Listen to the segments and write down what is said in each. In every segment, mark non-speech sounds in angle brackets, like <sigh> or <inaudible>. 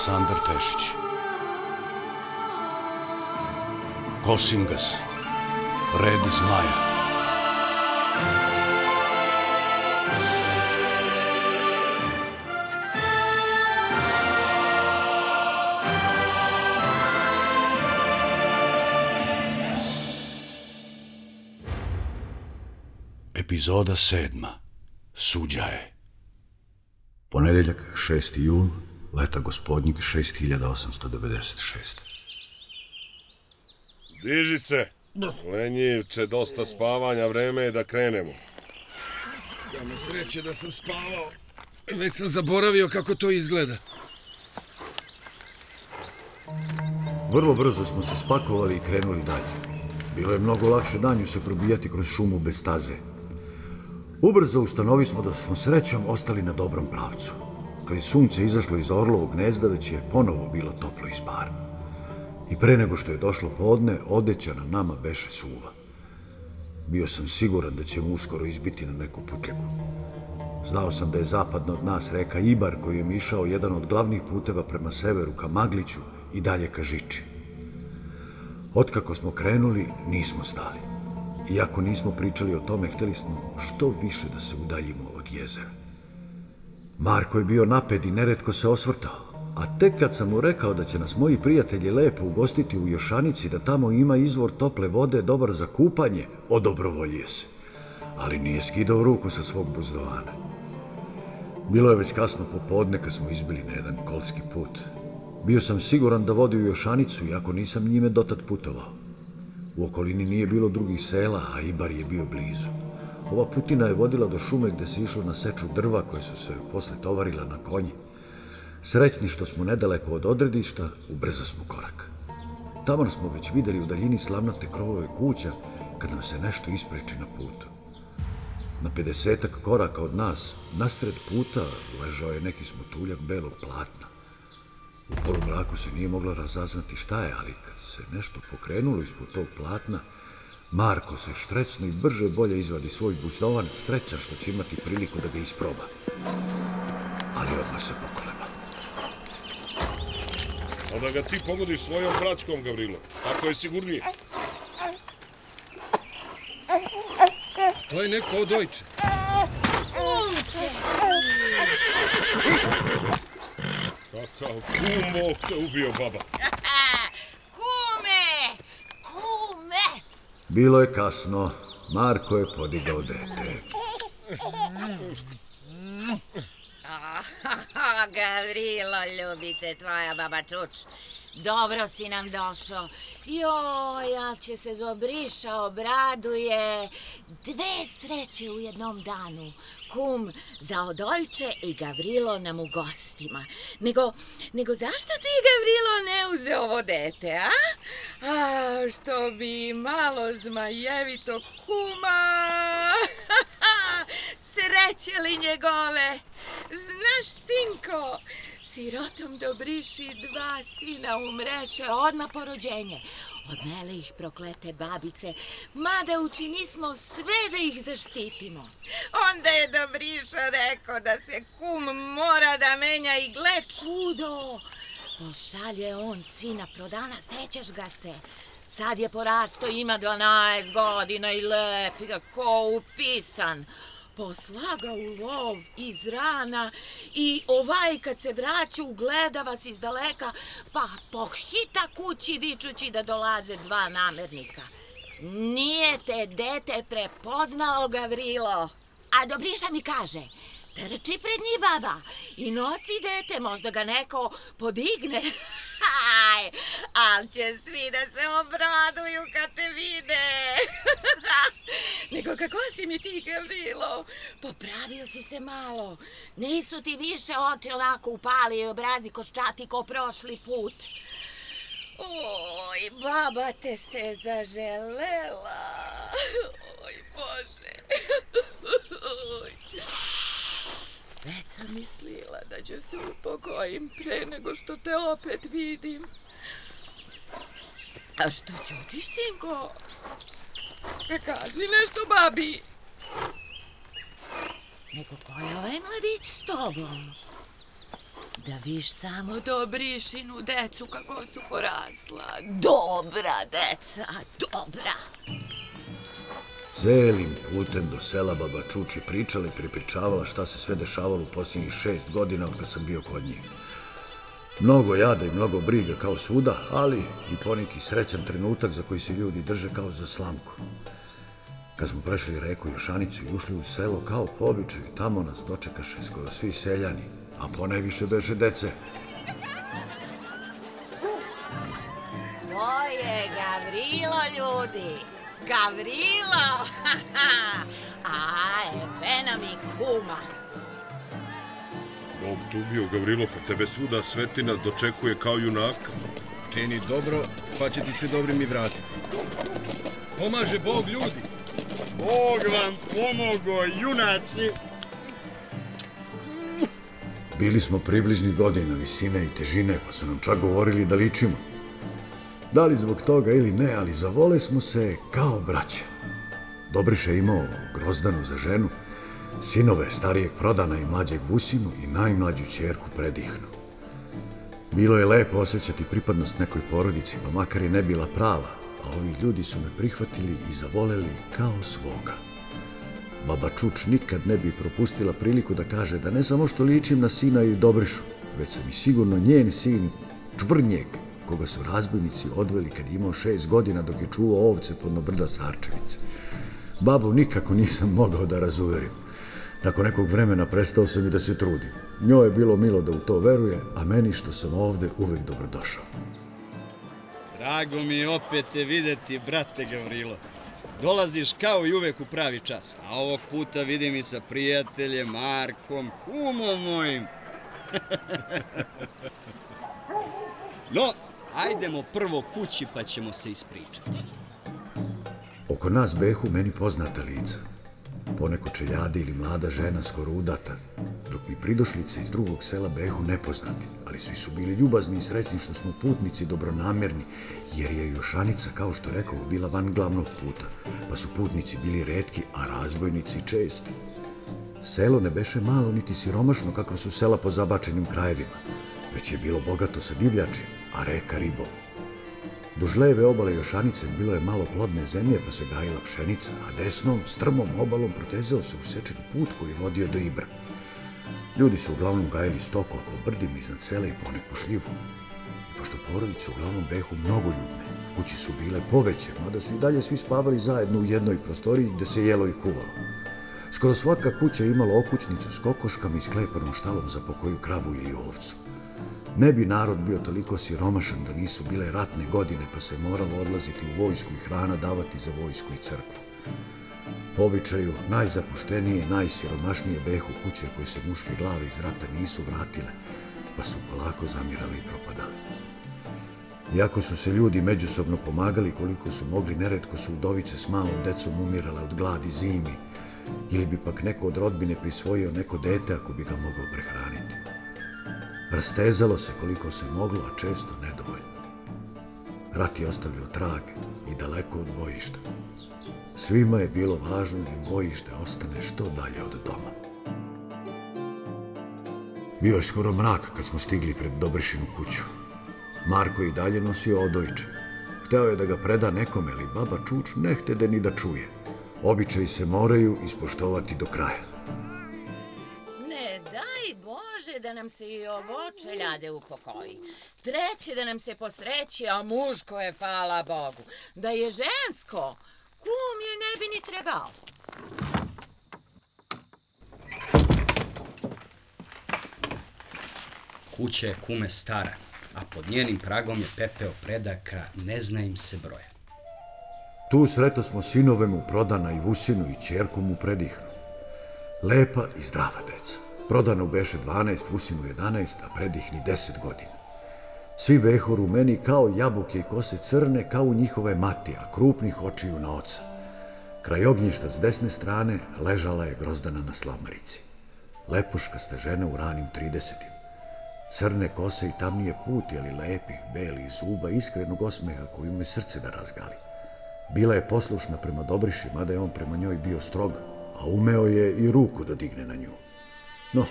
Aleksandar Tešić. Kosingas, red zmaja. Epizoda sedma. Suđa je. Ponedeljak, 6. jul, leta gospodnjeg 6896. Diži se. Lenjivče, dosta spavanja, vreme je da krenemo. Kamo sreće da sam spavao. Već sam zaboravio kako to izgleda. Vrlo brzo smo se spakovali i krenuli dalje. Bilo je mnogo lakše danju se probijati kroz šumu bez staze. Ubrzo ustanovi smo da smo srećom ostali na dobrom pravcu. Kad je sunce izašlo iz orlovog gnezda, već je ponovo bilo toplo i sparno. I pre nego što je došlo podne, odeća na nama beše suva. Bio sam siguran da ćemo uskoro izbiti na neku putljaku. Znao sam da je zapadno od nas reka Ibar koji je mišao jedan od glavnih puteva prema severu ka Magliću i dalje ka Žiči. Otkako smo krenuli, nismo stali. Iako nismo pričali o tome, hteli smo što više da se udaljimo od jezera. Marko je bio naped i neretko se osvrtao. A tek kad sam mu rekao da će nas moji prijatelji lepo ugostiti u Jošanici, da tamo ima izvor tople vode dobar za kupanje, odobrovoljio se. Ali nije skidao ruku sa svog buzdovana. Bilo je već kasno popodne kad smo izbili na jedan kolski put. Bio sam siguran da vodi u Jošanicu, iako nisam njime dotad putovao. U okolini nije bilo drugih sela, a Ibar je bio blizu. Ova putina je vodila do šume gde se išlo na seču drva koje su se posle tovarila na konji. Srećni što smo nedaleko od odredišta, ubrzo smo korak. Tamo smo već videli u daljini slavnate krovove kuća kad nam se nešto ispreči na putu. Na 50 koraka od nas, nasred puta, ležao je neki smutuljak belog platna. U polumraku se nije mogla razaznati šta je, ali kad se nešto pokrenulo ispod tog platna, Marko se štrecno i brže bolje izvadi svoj bućnovanac streća što će imati priliku da ga isproba. Ali odmah se pokoleba. A da ga ti pogodiš svojom bratskom, Gavrilo. Tako je sigurnije. To je neko od ojče. Kakav kum te ubio, baba. Kume! Kume! Bilo je kasno. Marko je podigao dete. <laughs> Gavrilo, ljubite tvoja baba Čuč. Dobro si nam došao. Joj, ja će se Dobriša obraduje. Dve sreće u jednom danu. Kum za Odojče i Gavrilo nam u gostima. Nego, nego zašto ti, Gavrilo, ne uze ovo dete, a? A, što bi malo zmajevito kuma. <laughs> Sreće li njegove? Znaš, sinko, sirotom Dobriši dva sina umreše odmah po rođenje. Odnele ih proklete babice, mada učinismo sve da ih zaštitimo. Onda je Dobriša rekao da se kum mora da menja i gle čudo. Pošalje on sina prodana, sećaš ga se. Sad je porasto, ima 12 godina i lepi ga ko upisan posla ga u lov iz rana i ovaj kad se vraća ugleda vas iz daleka pa pohita kući vičući da dolaze dva namernika. Nije te dete prepoznao Gavrilo. A Dobriša mi kaže, trči pred njih baba i nosi dete, možda ga neko podigne. <laughs> Aj, ali će svi da se obraduju kad te vide. <laughs> Nego kako si mi ti, Gavrilo? Popravio si se malo. Nisu ti više oči onako upali i obrazi koščati ko prošli put. Oj, baba te se zaželela. Oj, Bože. <laughs> Oj. Već sam mislila da se upokojim pre nego što te opet vidim. A što ćutiš, sinko? E, kaži nešto, babi. Nego ko je ovaj mladić s tobom? Da viš samo Dobrišinu decu kako su porasla. Dobra deca, dobra. Celim putem do sela baba Čuči pričala i pripričavala šta se sve dešavalo u posljednjih šest godina od kad sam bio kod njih. Mnogo jada i mnogo briga kao svuda, ali i poneki srećan trenutak za koji se ljudi drže kao za slamku. Kad smo prešli reku Jošanicu i ušli u selo kao po običaju, tamo nas dočekaše skoro svi seljani, a ponajviše beše dece. To je Gavrilo, ljudi. Gavrilo! <laughs> A, Evena mi kuma. Bog tu bio, Gavrilo, pa tebe svuda svetina dočekuje kao junaka. Čini dobro, pa će ti se dobrim i vratiti. Pomaže Bog ljudi. Bog vam pomogo, junaci! Bili smo približni godina, visine i težine, pa su nam čak govorili da ličimo. Da li zbog toga ili ne, ali zavole smo se kao braće. Dobriša imao grozdanu za ženu, sinove starijeg prodana i mlađeg Vusinu i najmlađu čerku predihnu. Bilo je lepo osjećati pripadnost nekoj porodici, pa makar je ne bila prava, a ovi ljudi su me prihvatili i zavoleli kao svoga. Baba Čuč nikad ne bi propustila priliku da kaže da ne samo što ličim na sina i Dobrišu, već sam i sigurno njen sin Čvrnjeg, koga su razbojnici odveli kad je imao šest godina dok je čuvao ovce pod brda Sarčevice. Babu nikako nisam mogao da razuverim. Nakon nekog vremena prestao sam i da se trudim. Njoj je bilo milo da u to veruje, a meni što sam ovde uvek dobrodošao. Drago mi je opet te videti, brate Gavrilo. Dolaziš kao i uvek u pravi čas, a ovog puta vidim i sa prijateljem Markom, kumom mojim. <laughs> no, ajdemo prvo kući pa ćemo se ispričati. Oko nas behu meni poznata lica. Poneko čeljade ili mlada žena skoro udata, dok mi pridošlice iz drugog sela behu nepoznati, ali svi su bili ljubazni i srećni što smo putnici dobronamjerni, jer je Jošanica, kao što rekao, bila van glavnog puta, pa su putnici bili redki, a razbojnici česti. Selo ne beše malo niti siromašno kako su sela po zabačenim krajevima, već je bilo bogato sa divljačima a reka ribom. Duž leve obale Jošanice bilo je malo plodne zemlje, pa se gajila pšenica, a desnom, strmom obalom protezao se usečen put koji je vodio do Ibra. Ljudi su uglavnom gajili stoko oko brdima iznad sela i poneku šljivu. I pošto porodice uglavnom behu mnogo ljudne, kući su bile poveće, mada su i dalje svi spavali zajedno u jednoj prostoriji gde se jelo i kuvalo. Skoro svaka kuća imala okućnicu s kokoškama i sklepanom štalom za pokoju kravu ili ovcu. Ne bi narod bio toliko siromašan da nisu bile ratne godine pa se moralo odlaziti u vojsku i hrana davati za vojsku i crkvu. Po običaju, najzapuštenije i najsiromašnije behu kuće koje se muške glave iz rata nisu vratile, pa su polako zamirali i propadali. Iako su se ljudi međusobno pomagali koliko su mogli, neretko su udovice s malom decom umirale od gladi zimi, ili bi pak neko od rodbine prisvojio neko dete ako bi ga mogao prehraniti. Rastezalo se koliko se moglo, a često nedovoljno. Rat je ostavljao trage i daleko od bojišta. Svima je bilo važno da bojište ostane što dalje od doma. Bio je skoro mrak kad smo stigli pred Dobrišinu kuću. Marko je i dalje nosio odojče. Hteo je da ga preda nekome, ali baba Čuč ne htede ni da čuje. Običaji se moraju ispoštovati do kraja. Da nam se i ovo čeljade upokoji. Treće da nam se posreći, a muško je, hvala Bogu. Da je žensko, kum je ne bi ni trebao. Kuća je kume stara, a pod njenim pragom je pepeo predaka, ne zna im se broja. Tu sreto smo sinove mu prodana i Vusinu i čerku mu predihnu. Lepa i zdrava deca. Prodana beše 12, Vusinu 11, a predihni 10 godina. Svi behu rumeni kao jabuke i kose crne kao u njihove mati, a krupnih očiju na oca. Kraj ognjišta s desne strane ležala je grozdana na slamarici. Lepuška ste žena u ranim 30 Crne kose i tamnije puti, ali lepih, belih zuba, iskrenog osmeha koju me srce da razgali. Bila je poslušna prema Dobriši, mada je on prema njoj bio strog, a umeo je i ruku da digne na nju. No,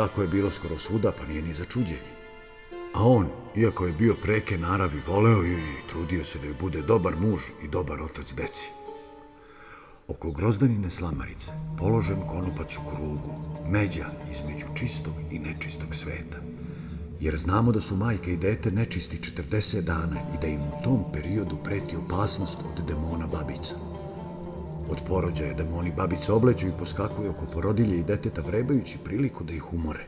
Tako je bilo skoro svuda, pa nije ni za čuđenje. A on, iako je bio preke naravi, voleo ju i trudio se da joj bude dobar muž i dobar otac deci. Oko grozdanine slamarice, položen konopac u krugu, međa između čistog i nečistog sveta. Jer znamo da su majka i dete nečisti 40 dana i da im u tom periodu preti opasnost od demona babica. Od porođaja demoni babice obleđu i poskakuju oko porodilje i deteta vrebajući priliku da ih umore.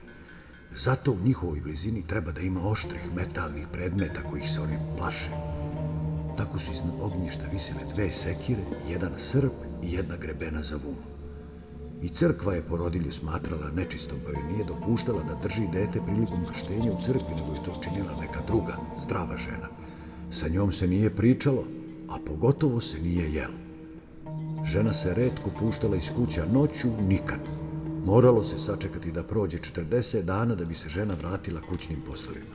Zato u njihovoj blizini treba da ima oštrih metalnih predmeta kojih se oni plaše. Tako su iznad ognjišta visile dve sekire, jedan srp i jedna grebena za vunu. I crkva je porodilju smatrala nečistom, pa joj nije dopuštala da drži dete prilikom krštenja u crkvi, nego je to činila neka druga, zdrava žena. Sa njom se nije pričalo, a pogotovo se nije jelo. Žena se redko puštala iz kuća noću nikad. Moralo se sačekati da prođe 40 dana da bi se žena vratila kućnim poslovima.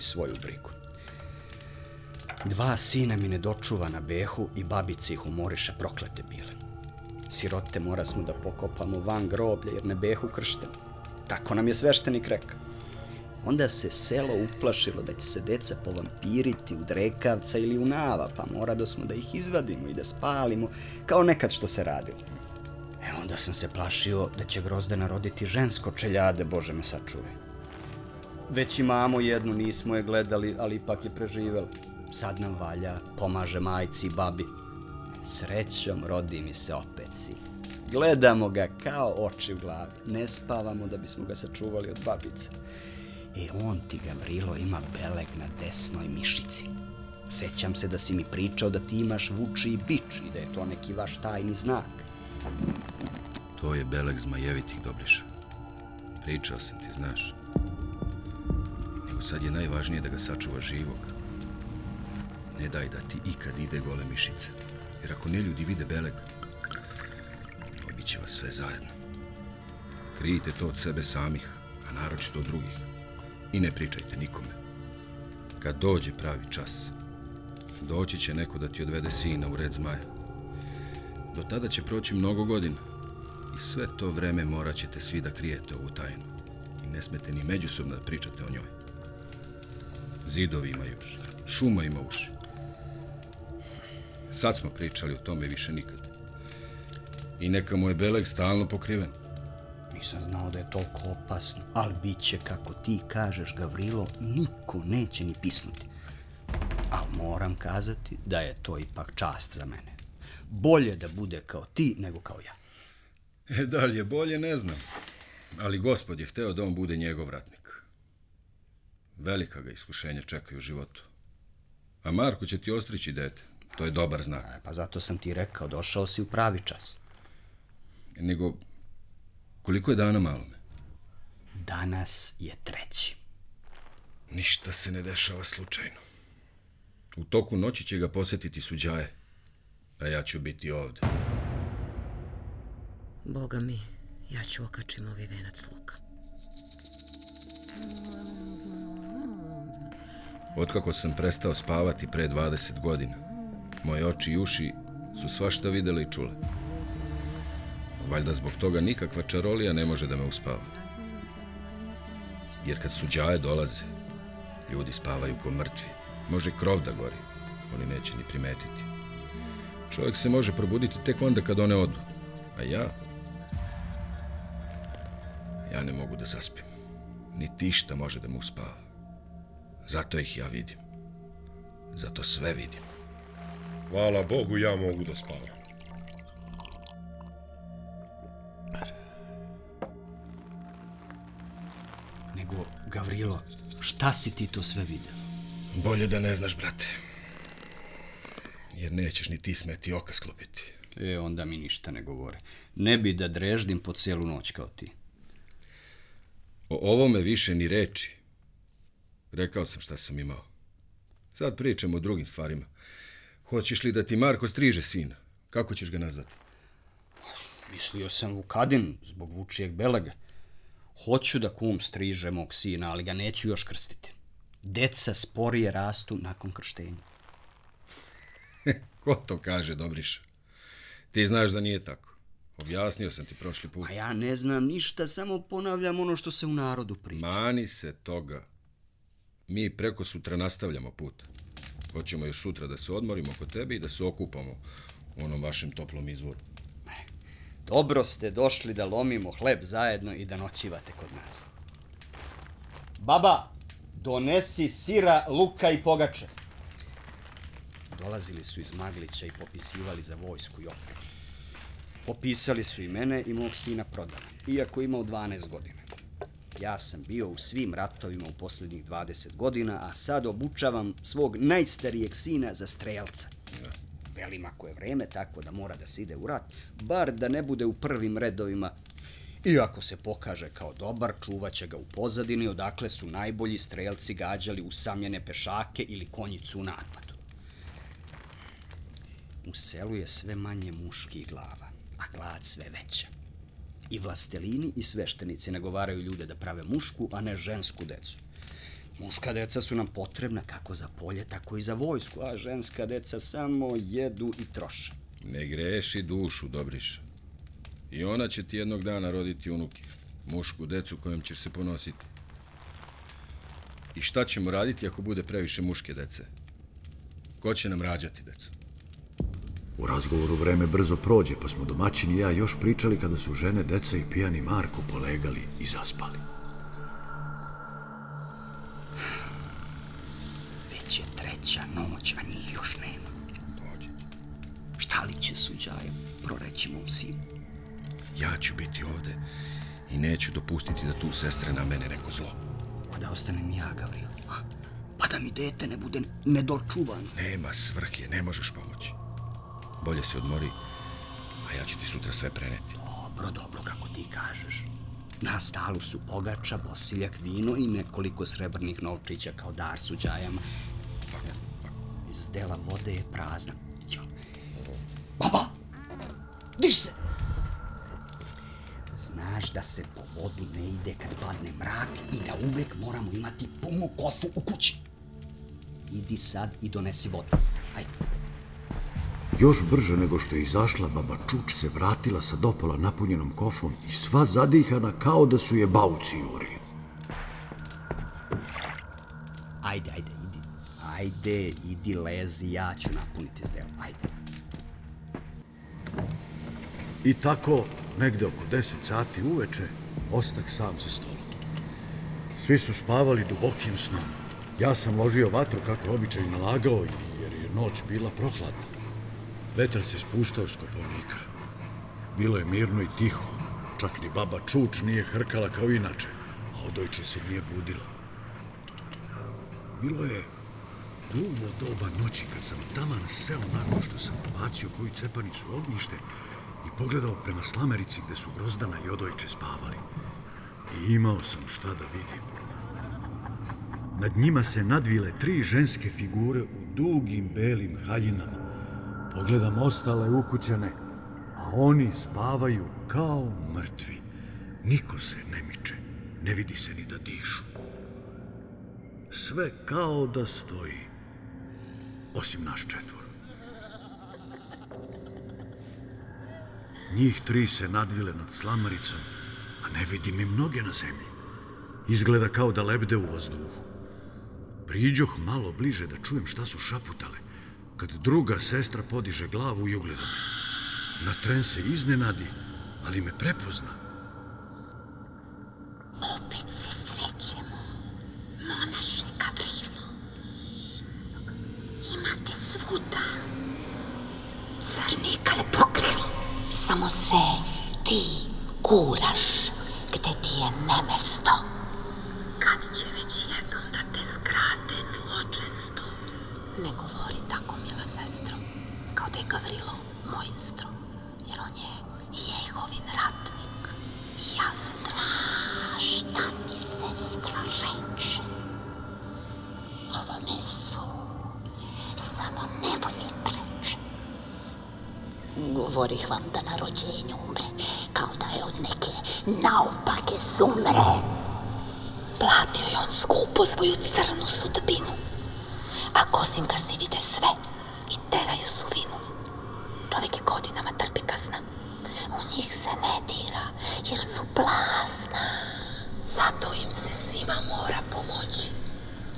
Svako svoju brigu. Dva sina mi ne dočuva na behu i babice ih umoriše proklete bile. Sirote mora smo da pokopamo van groblja jer ne behu kršten. Tako nam je sveštenik rekao. Onda se selo uplašilo da će se deca povampiriti u drekavca ili u nava, pa mora da smo da ih izvadimo i da spalimo, kao nekad što se radilo. E onda sam se plašio da će grozda roditi žensko čeljade, Bože me sačuvaj. Već imamo jednu, nismo je gledali, ali ipak je preživjela. Sad nam valja, pomaže majci i babi. Srećom rodi mi se opet sin. Gledamo ga kao oči u glavi. Ne spavamo da bismo ga sačuvali od babice. E on ti, Gavrilo, ima beleg na desnoj mišici. Sećam se da si mi pričao da ti imaš vuči i bič i da je to neki vaš tajni znak. To je beleg zmajevitih dobriša. Pričao sam ti, znaš. Sad je najvažnije da ga sačuva živog. Ne daj da ti ikad ide gole mišice. Jer ako ne ljudi vide beleg, pobit će vas sve zajedno. Krijite to od sebe samih, a naročito od drugih. I ne pričajte nikome. Kad dođe pravi čas, doći će neko da ti odvede sina u red zmaja. Do tada će proći mnogo godina i sve to vreme morat ćete svi da krijete ovu tajnu i ne smete ni međusobno da pričate o njoj. Zidovi imaju uši, šuma ima uši. Sad smo pričali o tome više nikad. I neka mu je beleg stalno pokriven. Nisam znao da je toliko opasno, ali bit će, kako ti kažeš, Gavrilo, niko neće ni pisnuti. Ali moram kazati da je to ipak čast za mene. Bolje da bude kao ti nego kao ja. E, da li je bolje, ne znam. Ali gospod je hteo da on bude njegov ratnik. Velika ga iskušenja čekaju u životu. A Marko će ti ostrići dete. To je dobar znak. E, Pa zato sam ti rekao, došao si u pravi čas. Nego, koliko je dana malome? Danas je treći. Ništa se ne dešava slučajno. U toku noći će ga posjetiti suđaje, a ja ću biti ovde. Boga mi, ja ću okačim ovaj venac luka. Otkako sam prestao spavati pre 20 godina, moje oči i uši su svašta videle i čule. Valjda zbog toga nikakva čarolija ne može da me uspava. Jer kad suđaje dolaze, ljudi spavaju ko mrtvi. Može krov da gori, oni neće ni primetiti. Čovjek se može probuditi tek onda kad one odu. A ja... Ja ne mogu da zaspim. Ni tišta može da me uspava. Zato ih ja vidim. Zato sve vidim. Hvala Bogu, ja mogu da spavam. Nego, Gavrilo, šta si ti to sve vidio? Bolje da ne znaš, brate. jer nećeš ni ti smeti oka sklopiti. E, onda mi ništa ne govore. Ne bi da dreždim po cijelu noć kao ti. O ovome više ni reči. Rekao sam šta sam imao. Sad pričamo o drugim stvarima. Hoćeš li da ti Marko striže sina? Kako ćeš ga nazvati? Mislio sam Vukadin zbog Vučijeg belega. Hoću da kum striže mog sina, ali ga neću još krstiti. Deca sporije rastu nakon krštenja. <laughs> Ko to kaže, Dobriša? Ti znaš da nije tako. Objasnio sam ti prošli put. A ja ne znam ništa, samo ponavljam ono što se u narodu priča. Mani se toga. Mi preko sutra nastavljamo put. Hoćemo još sutra da se odmorimo kod tebe i da se okupamo u onom vašem toplom izvoru. Dobro ste došli da lomimo hleb zajedno i da noćivate kod nas. Baba, donesi sira, luka i pogače. Dolazili su iz Maglića i popisivali za vojsku i opremu. Popisali su i mene i mog sina prodana, iako imao 12 godina. Ja sam bio u svim ratovima u posljednjih 20 godina, a sad obučavam svog najstarijeg sina za strelca. Velim ako je vreme tako da mora da se ide u rat, bar da ne bude u prvim redovima. I ako se pokaže kao dobar, čuvaće ga u pozadini, odakle su najbolji strelci gađali usamljene pešake ili konjicu u napadu. U selu je sve manje muških glava, a glad sve veća. I vlastelini i sveštenici nagovaraju ljude da prave mušku, a ne žensku decu. Muška deca su nam potrebna kako za polje, tako i za vojsku, a ženska deca samo jedu i troše. Ne greši dušu, Dobriša. I ona će ti jednog dana roditi unuke. Mušku decu kojom ćeš se ponositi. I šta ćemo raditi ako bude previše muške dece? Ko će nam rađati decu? U razgovoru vreme brzo prođe, pa smo domaćini i ja još pričali kada su žene, deca i pijani Marko polegali i zaspali. Već je treća noć, a njih još nema. Dođe. Šta li će suđaje proreći mom sinu? Ja ću biti ovde i neću dopustiti da tu sestre na mene neko zlo. Pa da ostanem ja, Gavril. A? Pa da mi dete ne bude nedočuvano. Nema svrhe, ne možeš pomoći. Bolje se odmori, a ja ću ti sutra sve preneti. Dobro, dobro, kako ti kažeš. Na stalu su pogača, bosiljak, vino i nekoliko srebrnih novčića kao dar suđajama. Iz dela vode je prazna. Jo. Baba! Diš se! Znaš da se po vodu ne ide kad padne mrak i da uvek moramo imati punu kofu u kući. Idi sad i donesi vodu. Ajde. Još brže nego što je izašla, baba Čuč se vratila sa dopola napunjenom kofom i sva zadihana kao da su je bauci jurili. Ajde, ajde, idi. Ajde, idi, lezi, ja ću napuniti zdelo. Ajde. I tako, negde oko 10 sati uveče, ostah sam za stolom. Svi su spavali dubokim snom. Ja sam ložio vatru kako je običaj nalagao jer je noć bila prohladna. Vetar se spuštao s koponika. Bilo je mirno i tiho. Čak ni baba Čuč nije hrkala kao inače, a odojče se nije budilo. Bilo je gluvo doba noći kad sam taman seo nakon što sam bacio koju cepanicu u ognjište i pogledao prema slamerici gde su Grozdana i Odojče spavali. I imao sam šta da vidim. Nad njima se nadvile tri ženske figure u dugim belim haljinama. Pogledam ostale ukućane, a oni spavaju kao mrtvi. Niko se ne miče, ne vidi se ni da dišu. Sve kao da stoji, osim naš četvor. Njih tri se nadvile nad slamaricom, a ne vidim im noge na zemlji. Izgleda kao da lebde u vazduhu. Priđoh malo bliže da čujem šta su šaputale, kad druga sestra podiže glavu i ugleda. Na tren se iznenadi, ali me prepozna.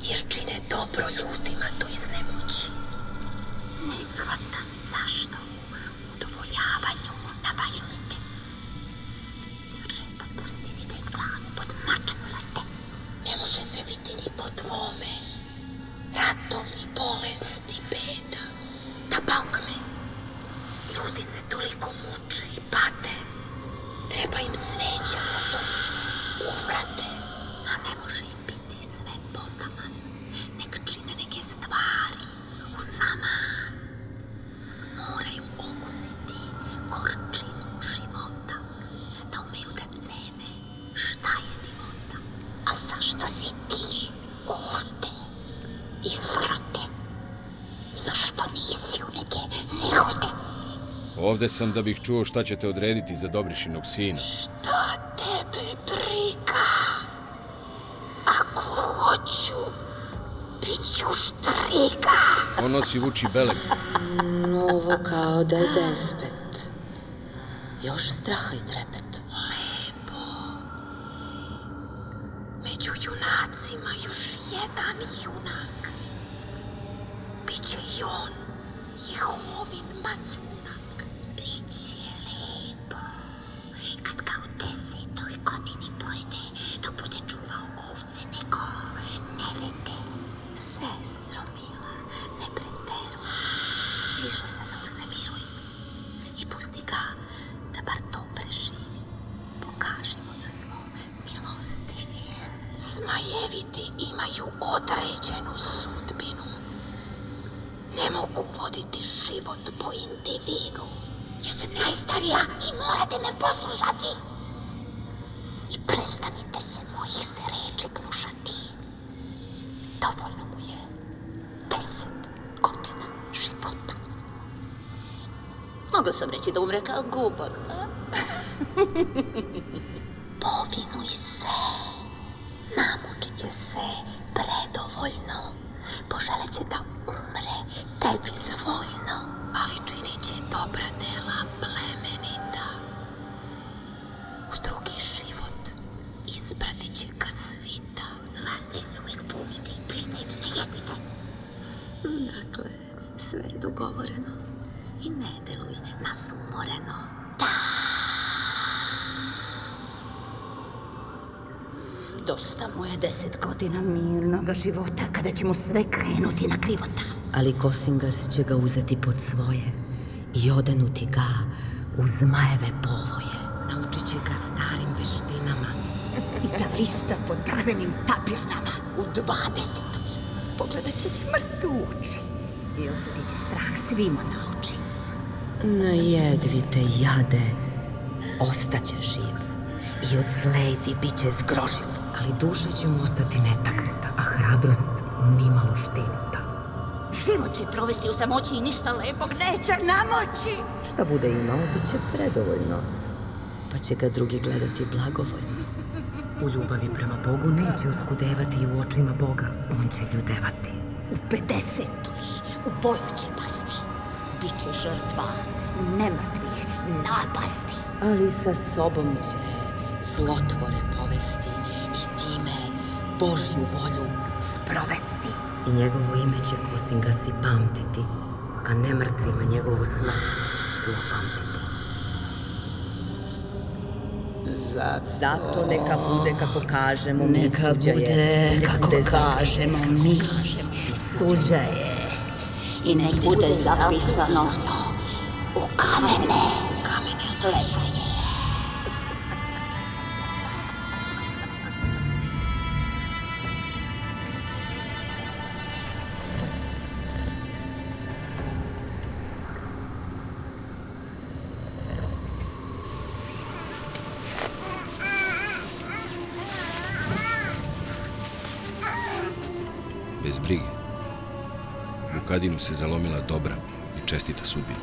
Jer čine dobro ljudima to iznemoći. Ne shvatam zašto u udovoljavanju navaljujete. Treba pustiti da glavu pod mačem. Ne može sve biti ni po dvome. Ratovi, bolesti, Ovde sam da bih čuo šta ćete odrediti za Dobrišinog sina. Šta tebe briga? Ako hoću, bit ću štriga. On nosi vuči beleg. Novo kao da je despet. Još straha i najstarija i morate me poslušati. I prestanite se mojih se reči gnušati. Dovoljno mu je deset godina života. Mogla sam reći da umre kao gubor. <laughs> života kada ćemo sve krenuti na krivota. Ali Kosingas će ga uzeti pod svoje i odenuti ga u zmajeve povoje. Naučit će ga starim veštinama. I da lista po drvenim tapirnama u dvadesetoj. Pogledat će smrt u oči i osjetit će strah svima na oči. Najedvite jade, ostaće živ i od zledi bit će zgroživ. Ali duša će mu ostati netaknuta, a hrabrost nimalo štinuta. Život će provesti u samoći i ništa lepog neće namoći. Šta bude imao, bit će predovoljno, pa će ga drugi gledati blagovoljno. U ljubavi prema Bogu neće oskudevati i u očima Boga on će ljudevati. U 50. u boju će pasti. Biće žrtva nemrtvih napasti. Ali sa sobom će zlotvore povesti i time Božju volju sprovesti. I njegovo ime će Kosingasi pamtiti, a nemrtvima njegovu smrt zlopamtiti. Zato, Zato neka bude kako kažemo mi Neka suđa je. bude Neka kako bude kažemo mi. Suđa je. I nek bude zapisano u kamene. U kamene ležaje. Bez brige. U Kadinu se zalomila dobra i čestita sudbina.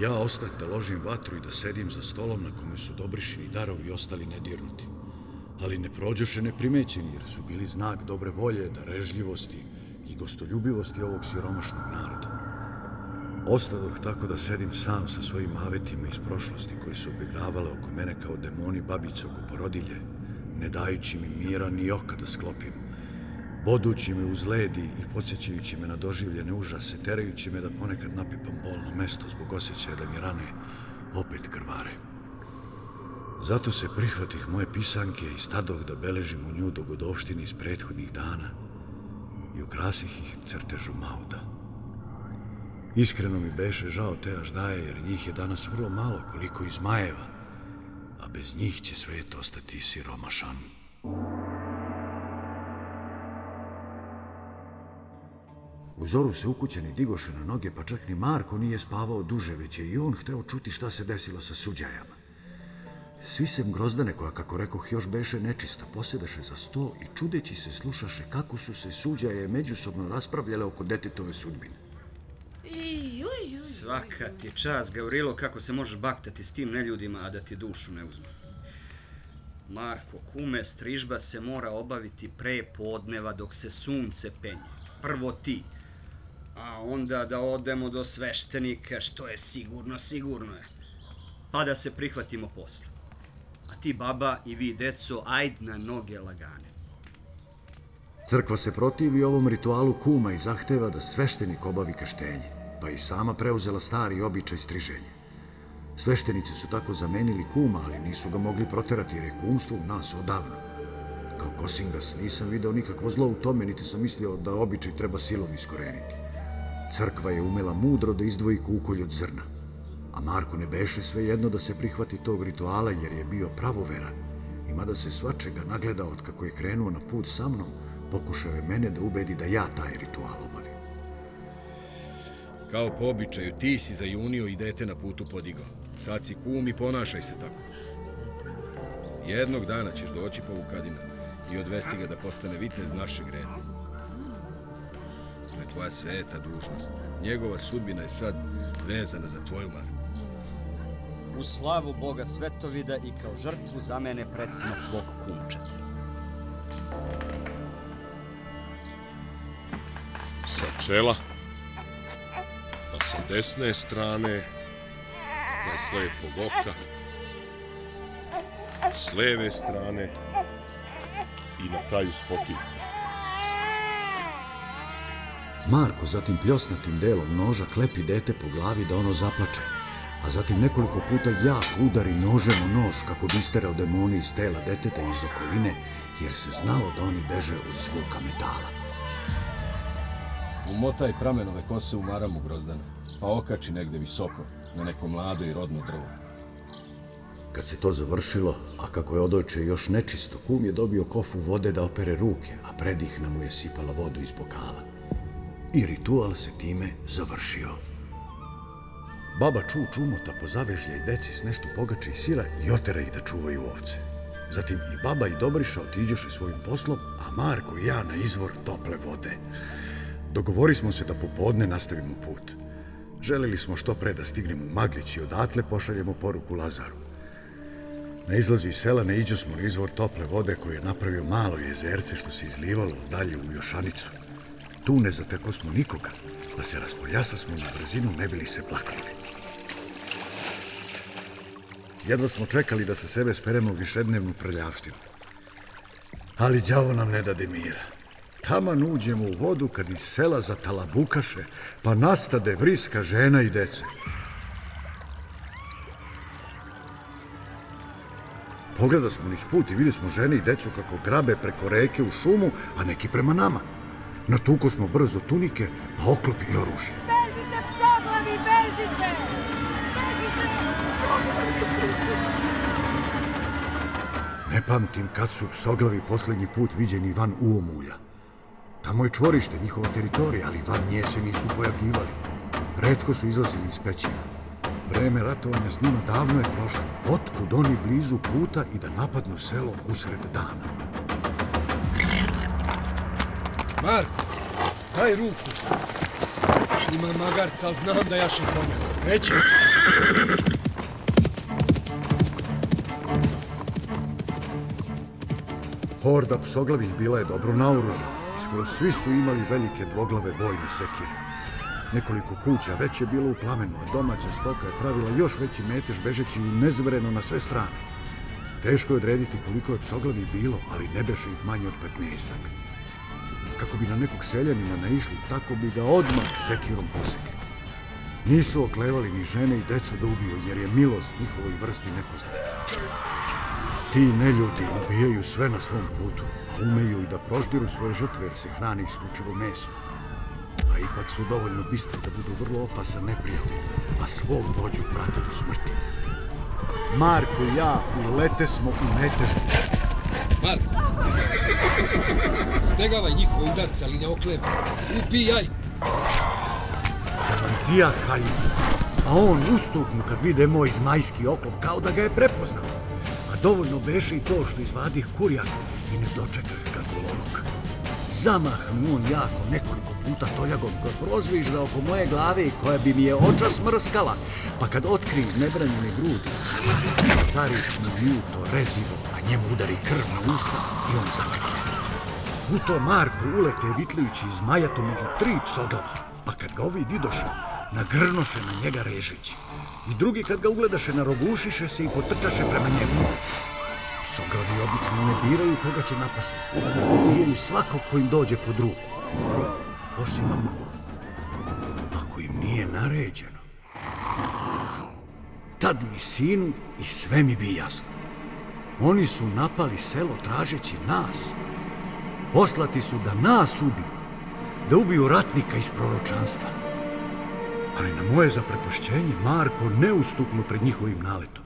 Ja ostah da ložim vatru i da sedim za stolom na kome su dobrišini darovi ostali nedirnuti. Ali ne prođoše neprimećeni jer su bili znak dobre volje, darežljivosti i gostoljubivosti ovog siromašnog naroda. Ostadoh tako da sedim sam sa svojim avetima iz prošlosti koji su obigravale oko mene kao demoni babice oko porodilje, ne dajući mi mira ni oka da sklopim, bodući me uz ledi i podsjećajući me na doživljene užase, terajući me da ponekad napipam bolno mesto zbog osjećaja da mi rane opet krvare. Zato se prihvatih moje pisanke i stadoh da beležim u nju dogodovštini iz prethodnih dana i ukrasih ih crtežu Mauda. Iskreno mi beše žao te aždaje, jer njih je danas vrlo malo koliko iz Majeva, a bez njih će svet ostati siromašan. U zoru se ukućeni digoše na noge, pa čak ni Marko nije spavao duže, već je i on hteo čuti šta se desilo sa suđajama. Svi sem grozdane, koja, kako rekoh, još beše nečista, posjedaše za sto i čudeći se slušaše kako su se suđaje međusobno raspravljale oko detetove sudbine. I Svaka ti čas, Gavrilo, kako se možeš baktati s tim neljudima, a da ti dušu ne uzmu. Marko, kume, strižba se mora obaviti pre podneva dok se sunce penje. Prvo ti, a onda da odemo do sveštenika, što je sigurno, sigurno je. Pa da se prihvatimo posle. A ti, baba i vi, deco, ajd na noge lagane. Crkva se protivi ovom ritualu kuma i zahteva da sveštenik obavi krštenje, pa i sama preuzela stari običaj striženja. Sveštenici su tako zamenili kuma, ali nisu ga mogli proterati jer je kumstvo u nas odavno. Kao Kosingas nisam video nikakvo zlo u tome, niti sam mislio da običaj treba silom iskoreniti. Crkva je umela mudro da izdvoji kukolj od zrna. A Marko ne beše sve jedno da se prihvati tog rituala jer je bio pravoveran. I mada se svačega nagleda od kako je krenuo na put sa mnom, pokušao je mene da ubedi da ja taj ritual obavim. Kao po običaju, ti si za junio i dete na putu podigao. Sad si kum i ponašaj se tako. Jednog dana ćeš doći po Vukadina i odvesti ga da postane vitez našeg reda. To je tvoja sveta dužnost. Njegova sudbina je sad vezana za tvoju Marku. U slavu Boga Svetovida i kao žrtvu za mene predsima svog kumčeta. Sa čela, sa desne strane, kraj slepog oka, s leve strane i na kraju spotivka. Marko zatim pljosnatim delom noža klepi dete po glavi da ono zaplače, a zatim nekoliko puta jak udari nožem u nož kako bi isterao demoni iz tela deteta iz okoline, jer se znalo da oni beže od zvuka metala. Umotaj pramenove kose u maramu grozdana, pa okači negde visoko, na neko mlado i rodno drvo. Kad se to završilo, a kako je odojče još nečisto, kum je dobio kofu vode da opere ruke, a predihna mu je sipala vodu iz bokala. I ritual se time završio. Baba Ču čumota po i deci s nešto pogače i sira i otera ih da čuvaju ovce. Zatim i baba i Dobriša otiđoše svojim poslom, a Marko i ja na izvor tople vode. Dogovori smo se da popodne nastavimo put. Želeli smo što pre da stignemo u Maglić i odatle pošaljemo poruku Lazaru. Na izlazu iz sela ne smo na izvor tople vode koji je napravio malo jezerce što se izlivalo dalje u Jošanicu. Tu ne zateko smo nikoga, pa se raspojasa smo na brzinu ne bili se plakali. Jedva smo čekali da se sebe speremo u višednevnu prljavštinu. Ali đavo nam ne dade mira. Taman uđemo u vodu kad iz sela zatalabukaše, pa nastade vriska žena i dece. Pogleda smo niz put i vidi smo žene i decu kako grabe preko reke u šumu, a neki prema nama. Natuko smo brzo tunike, pa oklop i oružje. Bežite, psoglavi, bežite! Ne pamtim kad su psoglavi posljednji put viđeni van Uomulja. Tamo je čvorište, njihova teritorija, ali van nje se nisu pojavljivali. Redko su izlazili iz pećina. Vreme ratovanja s njima davno je prošlo. Otkud oni blizu puta i da napadnu selo usred dana? Marko, daj ruku. Ima magarca, ali znam da jaše konja. Reći. Horda psoglavih bila je dobro naoružana i skoro svi su imali velike dvoglave bojne sekire. Nekoliko kuća već je bilo u plamenu, a domaća stoka je pravila još veći metež bežeći nezvreno na sve strane. Teško je odrediti koliko je psoglavi bilo, ali ne beše ih manje od 15 Kako bi na nekog seljanina naišli, tako bi ga odmah sekirom posekli. Nisu oklevali ni žene i decu da ubiju, jer je milost njihovoj vrsti nepoznata. Ti neljudi ubijaju sve na svom putu, a umeju i da proždiru svoje žrtve jer se hrani isključivo meso. Pa ipak su dovoljno bistri da budu vrlo opasan neprijatelj, a svog vođu prate do smrti. Marko i ja ulete smo u metežu. Marko, zbegavaj njihove udarce, ali ne okleva. Ubijaj! Zamantija Haljin, a on ustuknu kad vide moj zmajski oklop kao da ga je prepoznao dovoljno beše i to što izvadih kurjan i ne dočekah ga golorok. Zamahnu on jako nekoliko puta toljagom koja prozvižda oko moje glave i koja bi mi je oča smrskala, pa kad otkrim nebranjene grudi, zarih mi ljuto rezivo, a njemu udari krv na usta i on zakrke. U to Marko ulete vitlujući zmajato među tri psoglava, pa kad ga ovi vidoše, nagrnoše na njega režići. i drugi kad ga ugledaše narogušiše se i potrčaše prema njemu. Soglavi obično ne biraju koga će napasti, nego ubijaju svakog ko im dođe pod ruku. Osim ako, ako im nije naređeno. Tad mi sinu i sve mi bi jasno. Oni su napali selo tražeći nas. Poslati su da nas ubiju, da ubiju ratnika iz proročanstva ali na moje zaprepašćenje Marko neustupno pred njihovim naletom.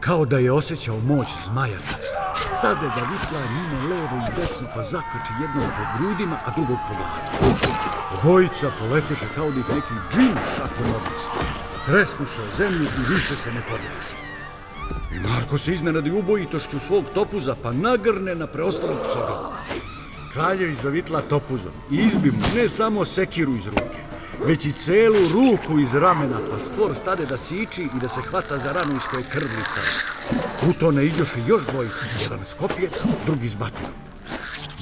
Kao da je osjećao moć zmajata. Stade da vitla njima levo i desno pa zakači jednog po grudima, a drugog po glavi. Obojica poleteše kao da ih neki džin šakom odnese. Tresnuše o zemlju i više se ne podeliše. I Marko se iznenadi ubojitošću svog topuza pa nagrne na preostalog psoga. Kraljevi zavitla topuzom i izbi mu ne samo sekiru iz ruke, već i celu ruku iz ramena, pa stvor stade da ciči i da se hvata za ranu iz koje krv U to ne iđoše još dvojice, jedan s kopje, drugi s batinom.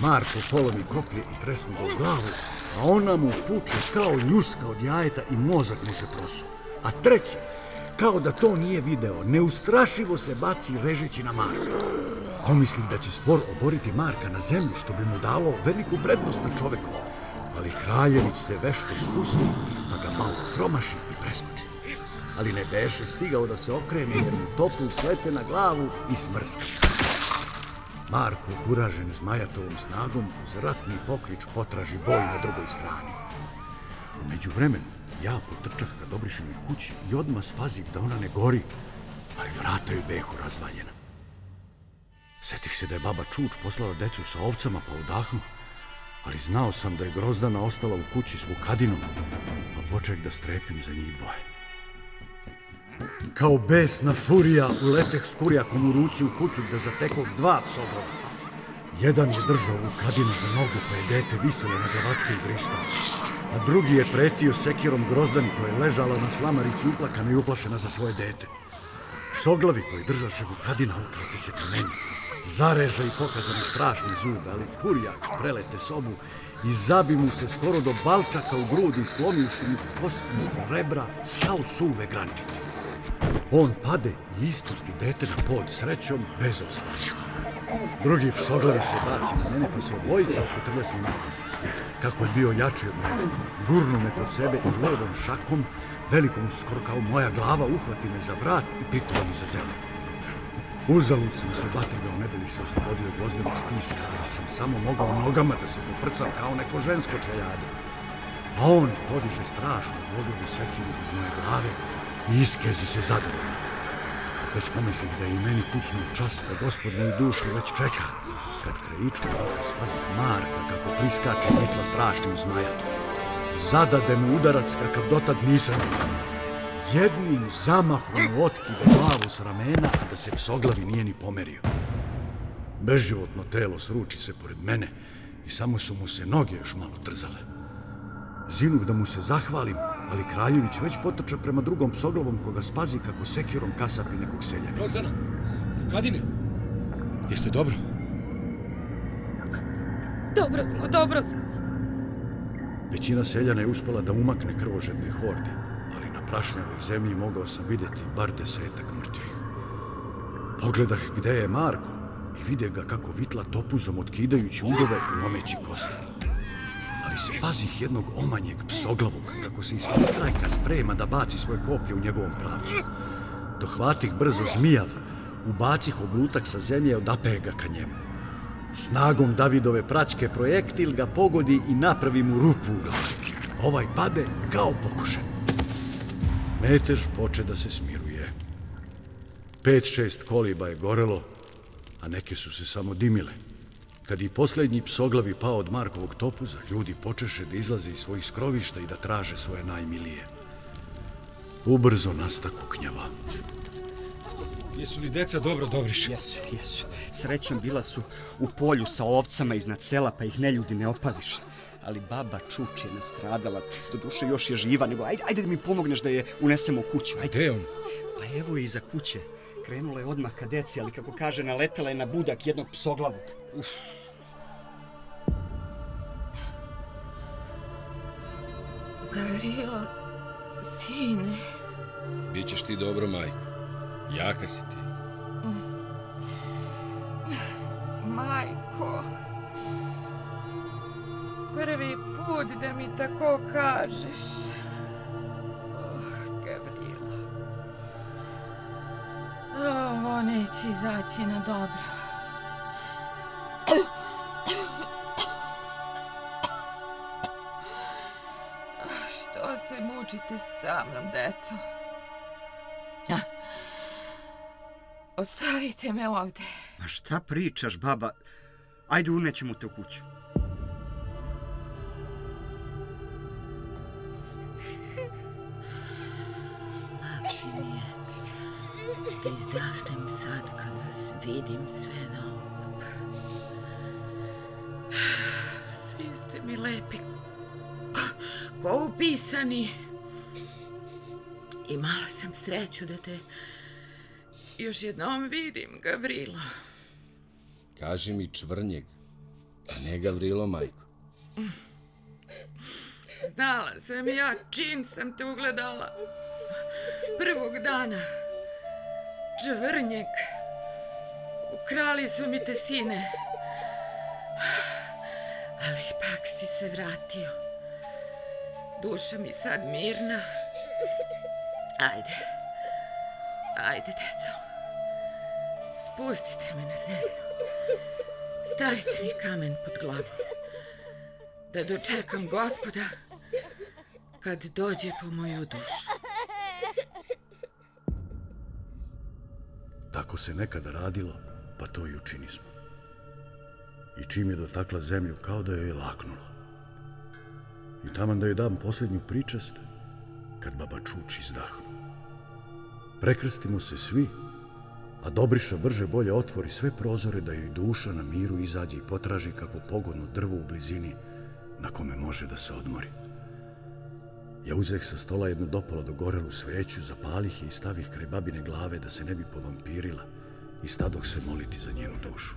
Marko polovi koplje i tresnu ga u glavu, a ona mu puče kao ljuska od jajeta i mozak mu se prosu. A treći, kao da to nije video, neustrašivo se baci režeći na Marka. Pomisli da će stvor oboriti Marka na zemlju, što bi mu dalo veliku prednost na čoveku ali kraljević se vešto spusti, pa ga malo promaši i preskoči. Ali ne beše stigao da se okrene jer mu topu slete na glavu i smrska. Marko, kuražen zmajatovom snagom, uz ratni poklič potraži boj na drugoj strani. Umeđu vremenu, ja potrčah ka Dobrišinoj kući i odmah spazih da ona ne gori, ali vrata joj behu razvaljena. Setih se da je baba Čuč poslala decu sa ovcama pa odahnu, ali znao sam da je Grozdana ostala u kući s Vukadinom, pa poček da strepim za njih dvoje. Kao besna furija uleteh s kurjakom u ruci u kuću da zatekog dva psobrova. Jedan je držao Vukadinu za nogu pa je dete viselo na glavačku igrišta, a drugi je pretio sekirom Grozdani koja je ležala na slamarici uplakana i uplašena za svoje dete. Soglavi koji držaše Vukadina ukrati se ka meni, zareže i pokazani strašni zub, ali kurjak prelete sobu i zabi mu se skoro do balčaka u grudi, slomivši mu kostnu rebra kao suve grančice. On pade i ispusti dete na pod srećom bez osvrća. Drugi psoglavi se baci na mene, pa se obojica otkotrle smo napad. Kako je bio jači od mene, gurnu me pod sebe i levom šakom, velikom skoro kao moja glava, uhvati me za vrat i prituva mi za zemlju. Uzalud sam se batrgao, ne bih se oslobodio od vozdenog stiska, ali sam samo mogao nogama da se poprcam kao neko žensko čeljade. A on podiže strašnu vodovu sekinu iz moje glave i iskezi se zadovoljno. Već pomislih da je i meni kucnu čas da gospod moju dušu već čeka, kad krajičku ruka spazi Marka kako priskače vitla strašnim zmajatom. Zadade mu udarac kakav dotad nisam jednim zamahom otkide glavu s ramena, a da se psoglavi nije ni pomerio. Beživotno telo sruči se pored mene i samo su mu se noge još malo trzale. Zinuh da mu se zahvalim, ali Kraljević već potrča prema drugom psoglavom koga spazi kako sekirom kasapi nekog seljana. Grozdana, Vukadine, jeste dobro? Dobro smo, dobro smo. Većina seljana je uspela da umakne krvožedne horde, ali na prašnjavoj zemlji mogao sam vidjeti bar desetak mrtvih. Pogledah gde je Marko i vide ga kako vitla topuzom otkidajući udove i lomeći kosti. Ali spazih jednog omanjeg psoglavog kako se ispod krajka sprema da baci svoje koplje u njegovom pravcu. Dohvatih brzo zmijav, ubacih oblutak sa zemlje od ga ka njemu. Snagom Davidove pračke projektil ga pogodi i napravi mu rupu u glavi. Ovaj pade kao pokušen. Metež poče da se smiruje. Pet, šest koliba je gorelo, a neke su se samo dimile. Kad i posljednji psoglavi pao od Markovog topuza, ljudi počeše da izlaze iz svojih skrovišta i da traže svoje najmilije. Ubrzo nasta kuknjava. Jesu li deca dobro dobriš? Jesu, jesu. Srećom bila su u polju sa ovcama iznad sela, pa ih ne ljudi ne opaziš. Ali baba Čuč je nastradala, do duše još je živa, nego ajde, ajde da mi pomogneš da je unesemo u kuću. Ajde. Gde on? Pa evo je iza kuće. Krenula je odmah ka deci, ali kako kaže, naletela je na budak jednog psoglavog. Uf. Gavrilo, sine. Bićeš ti dobro, majko. Jaka si ti. Mm. Majko. Prvi put da mi tako kažeš. Oh, Gavrila. Oh, ovo neće izaći na dobro. Što se mučite sa mnom, deco? Ostavite me ovde. Ma šta pričaš, baba? Ajde, unećemo te u kuću. Lakše mi je da izdahnem sad kad vas vidim sve na okup. Svi ste mi lepi. Ko upisani. Imala sam sreću da te još jednom vidim, Gavrilo. Kaži mi čvrnjeg, a ne Gavrilo, majko. Znala sam ja čim sam te ugledala. Prvog dana. Čvrnjeg. Ukrali su mi te sine. Ali ipak si se vratio. Duša mi sad mirna. Ajde. Ajde, deco. Spustite me na zemlju. Stavite mi kamen pod glavu. Da dočekam gospoda kad dođe po moju dušu. Tako se nekada radilo, pa to i učini smo. I čim je dotakla zemlju, kao da joj je laknulo. I taman da joj dam posljednju pričast, kad baba Čuč izdahnu. Prekrstimo se svi, a Dobriša brže bolje otvori sve prozore da joj duša na miru izađe i potraži kako pogodno drvo u blizini na kome može da se odmori. Ja uzeh sa stola jednu dopolo dogorelu sveću, zapalih je i stavih kraj babine glave da se ne bi povampirila i stadoh se moliti za njenu dušu.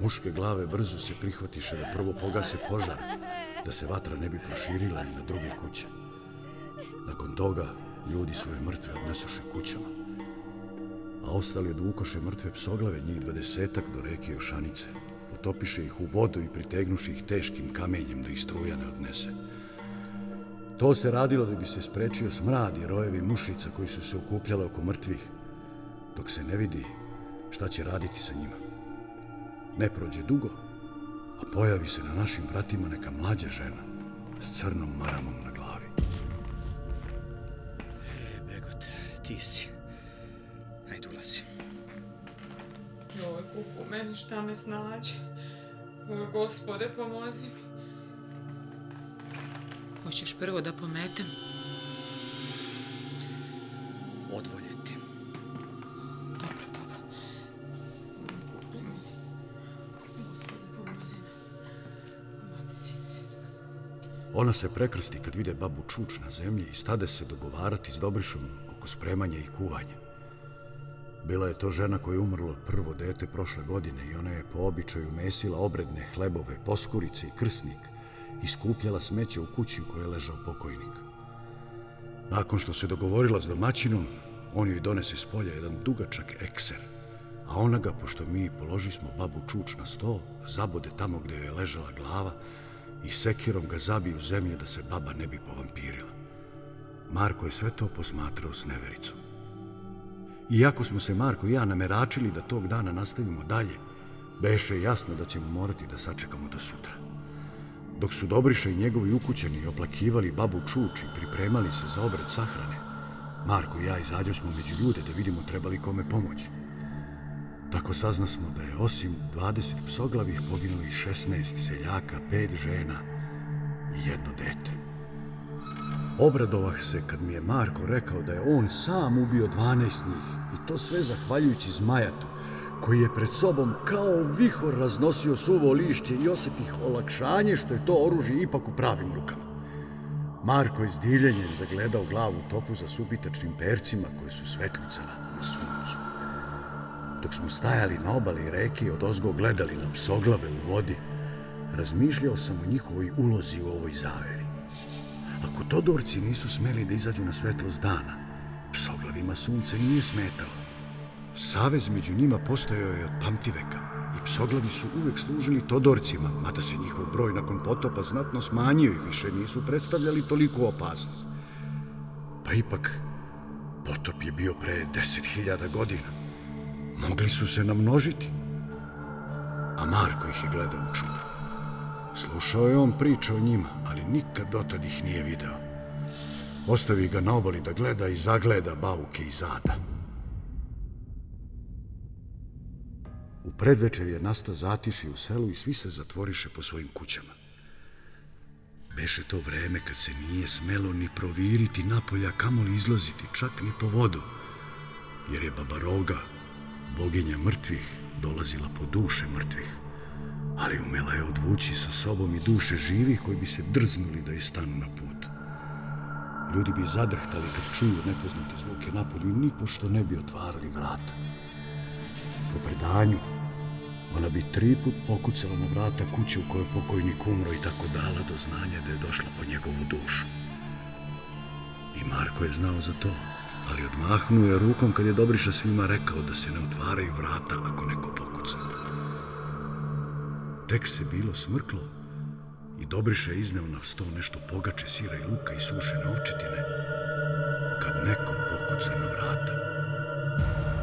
Muške glave brzo se prihvatiše da prvo pogase požar, da se vatra ne bi proširila ni na druge kuće. Nakon toga ljudi svoje mrtve odnesoše kućama, a ostali odvukoše mrtve psoglave njih dvadesetak do reke Jošanice, potopiše ih u vodu i pritegnuše ih teškim kamenjem da ih struja ne odnese. To se radilo da bi se sprečio smrad i rojevi mušica koji su se okupljale oko mrtvih, dok se ne vidi šta će raditi sa njima. Ne prođe dugo, a pojavi se na našim vratima neka mlađa žena s crnom maramom ti si. Ajde, ulazi. Joj, kuku, meni šta me snađe. O, gospode, pomozi mi. Hoćeš prvo da pometem? Odvoljeti. Dobro, dobro. Gospode, pomozi mi. Si, si. Ona se prekrsti kad vide babu čuč na zemlji i stade se dogovarati s Dobrišom o oko spremanja i kuvanja. Bila je to žena koja je umrla prvo dete prošle godine i ona je po običaju mesila obredne hlebove, poskurice i krsnik i skupljala smeće u kući u kojoj je ležao pokojnik. Nakon što se dogovorila s domaćinom, on joj donese s polja jedan dugačak ekser, a ona ga, pošto mi položi smo babu Čuč na sto, zabode tamo gdje je ležala glava i sekirom ga zabiju u zemlje da se baba ne bi povampirila. Marko je sve to posmatrao s nevericom. Iako smo se Marko i ja nameračili da tog dana nastavimo dalje, beše jasno da ćemo morati da sačekamo do sutra. Dok su Dobriša i njegovi ukućeni oplakivali babu Čuč i pripremali se za obred sahrane, Marko i ja izađo smo među ljude da vidimo trebali kome pomoći. Tako sazna smo da je osim 20 psoglavih poginuli 16 seljaka, 5 žena i jedno dete. Obradovah se kad mi je Marko rekao da je on sam ubio 12 njih i to sve zahvaljujući Zmajatu, koji je pred sobom kao vihor raznosio suvo lišće i osjetih olakšanje što je to oružje ipak u pravim rukama. Marko je s zagledao glavu topu za subitačnim percima koje su svetlicala na suncu. Dok smo stajali na obali reke i od ozgo gledali na psoglave u vodi, razmišljao sam o njihovoj ulozi u ovoj zaveri. Ako Todorci nisu smeli da izađu na svetlost dana, psoglavima sunce nije smetalo. Savez među njima postojao je od pamtiveka i psoglavi su uvek služili Todorcima, mada se njihov broj nakon potopa znatno smanjio i više nisu predstavljali toliku opasnost. Pa ipak, potop je bio pre deset hiljada godina. Mogli su se namnožiti. A Marko ih je gledao u čudu. Slušao je on priče o njima, ali nikad dotad ih nije video. Ostavi ga na obali da gleda i zagleda bauke i zada. U predvečer je nasta zatiši u selu i svi se zatvoriše po svojim kućama. Beše to vreme kad se nije smelo ni proviriti napolja, kamoli izlaziti, čak ni po vodu, jer je Baba Roga, boginja mrtvih, dolazila po duše mrtvih, ali umela je odvući sa sobom i duše živih koji bi se drznuli da je stanu na put. Ljudi bi zadrhtali kad čuju nepoznate zvuke napolju i nipošto ne bi otvarali vrata. Po predanju, ona bi tri put pokucala na vrata kuće u kojoj pokojnik umro i tako dala do znanja da je došla po njegovu dušu. I Marko je znao za to, ali odmahnuo je rukom kad je Dobriša svima rekao da se ne otvaraju vrata ako neko pokuca. Tek se bilo smrklo i Dobriša je izneo na sto nešto pogače sira i luka i sušene ovčetine, kad neko pokuca na vrata.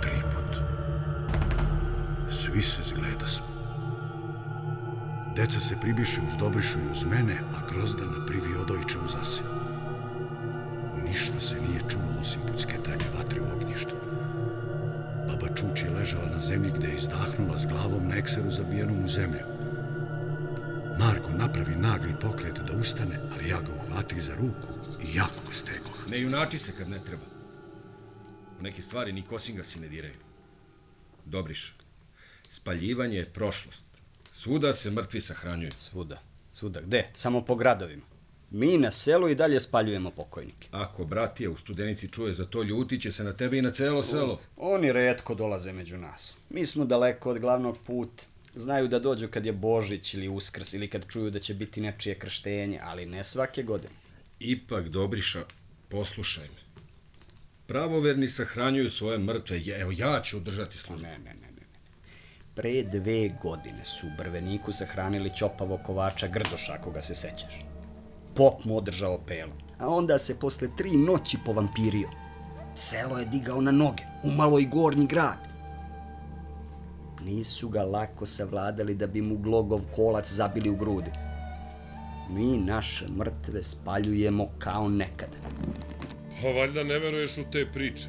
Tri put. Svi se zgleda smo. Deca se pribiše uz Dobrišu i uz mene, a Grozdana privi odojče uz zase. Ništa se nije čulo osim pucketanja vatre u ognjištu. Baba Čuči je ležala na zemlji gde je izdahnula s glavom na ekseru zabijenom u zemlju. Marko napravi nagli pokret da ustane, ali ja ga uhvatih za ruku i jako ga stegoh. Ne junači se kad ne treba. U neke stvari ni kosinga si ne diraju. Dobriš, spaljivanje je prošlost. Svuda se mrtvi sahranjuju. Svuda. Svuda. Gde? Samo po gradovima. Mi na selu i dalje spaljujemo pokojnike. Ako bratija u studenici čuje za to, ljuti će se na tebe i na celo selo. Oni redko dolaze među nas. Mi smo daleko od glavnog puta. Znaju da dođu kad je Božić ili Uskrs ili kad čuju da će biti nečije krštenje, ali ne svake godine. Ipak, Dobriša, poslušaj me. Pravoverni sahranjuju svoje mrtve. Evo, ja ću održati službu. Ne, ne, ne, ne. Pre dve godine su u Brveniku sahranili Ćopavo kovača Grdoša, ako ga se sećaš. Pop mu održao pelu, a onda se posle tri noći povampirio. Selo je digao na noge, umalo i gornji grad. Nisu ga lako savladali da bi mu glogov kolac zabili u grudi. Mi naše mrtve spaljujemo kao nekada. Pa valjda ne veruješ u te priče.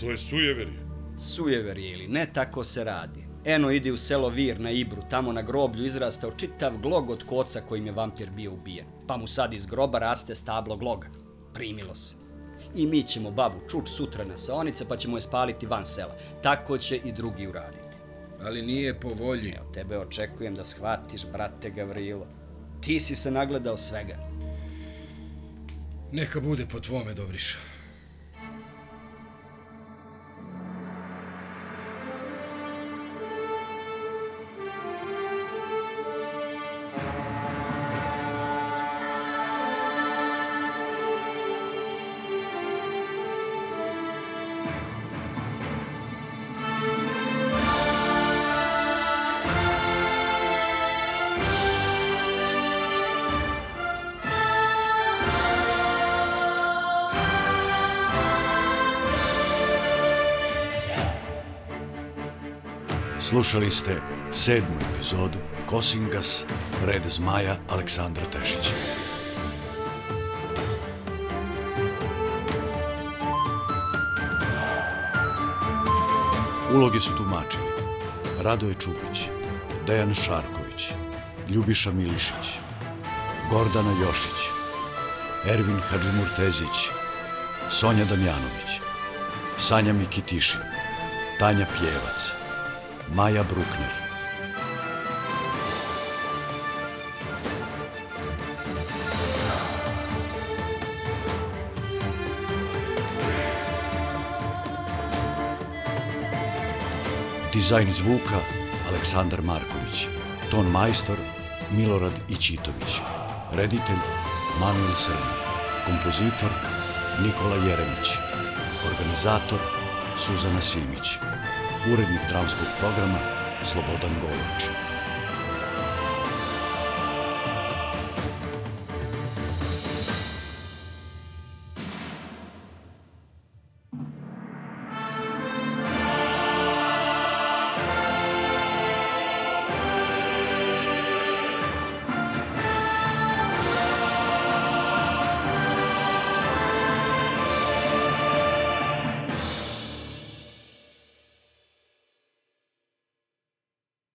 To je sujeverje. Sujeverje ili ne, tako se radi. Eno ide u selo Vir na Ibru, tamo na groblju izrastao čitav glog od koca kojim je vampir bio ubijen. Pa mu sad iz groba raste stablo gloga. Primilo se. I mi ćemo babu čuč sutra na saonice pa ćemo je spaliti van sela. Tako će i drugi uraditi ali nije po volji. Evo, tebe očekujem da shvatiš, brate Gavrilo. Ti si se nagledao svega. Neka bude po tvome, Dobriša. Slušali ste sedmu epizodu Kosingas, Red Zmaja Aleksandra Tešića. Uloge su tumačili Radoje Čupić, Dejan Šarković, Ljubiša Milišić, Gordana Jošić, Ervin Hadžimurtezić, Sonja Damjanović, Sanja Mikitišin, Tanja Pjevac, Maja Brukner. Dizajn zvuka Aleksandar Marković. Ton majstor Milorad Ičitović. Reditelj Manuel Srni. Kompozitor Nikola Jeremić. Organizator Suzana Simić urednik dramskog programa Slobodan Govorčin.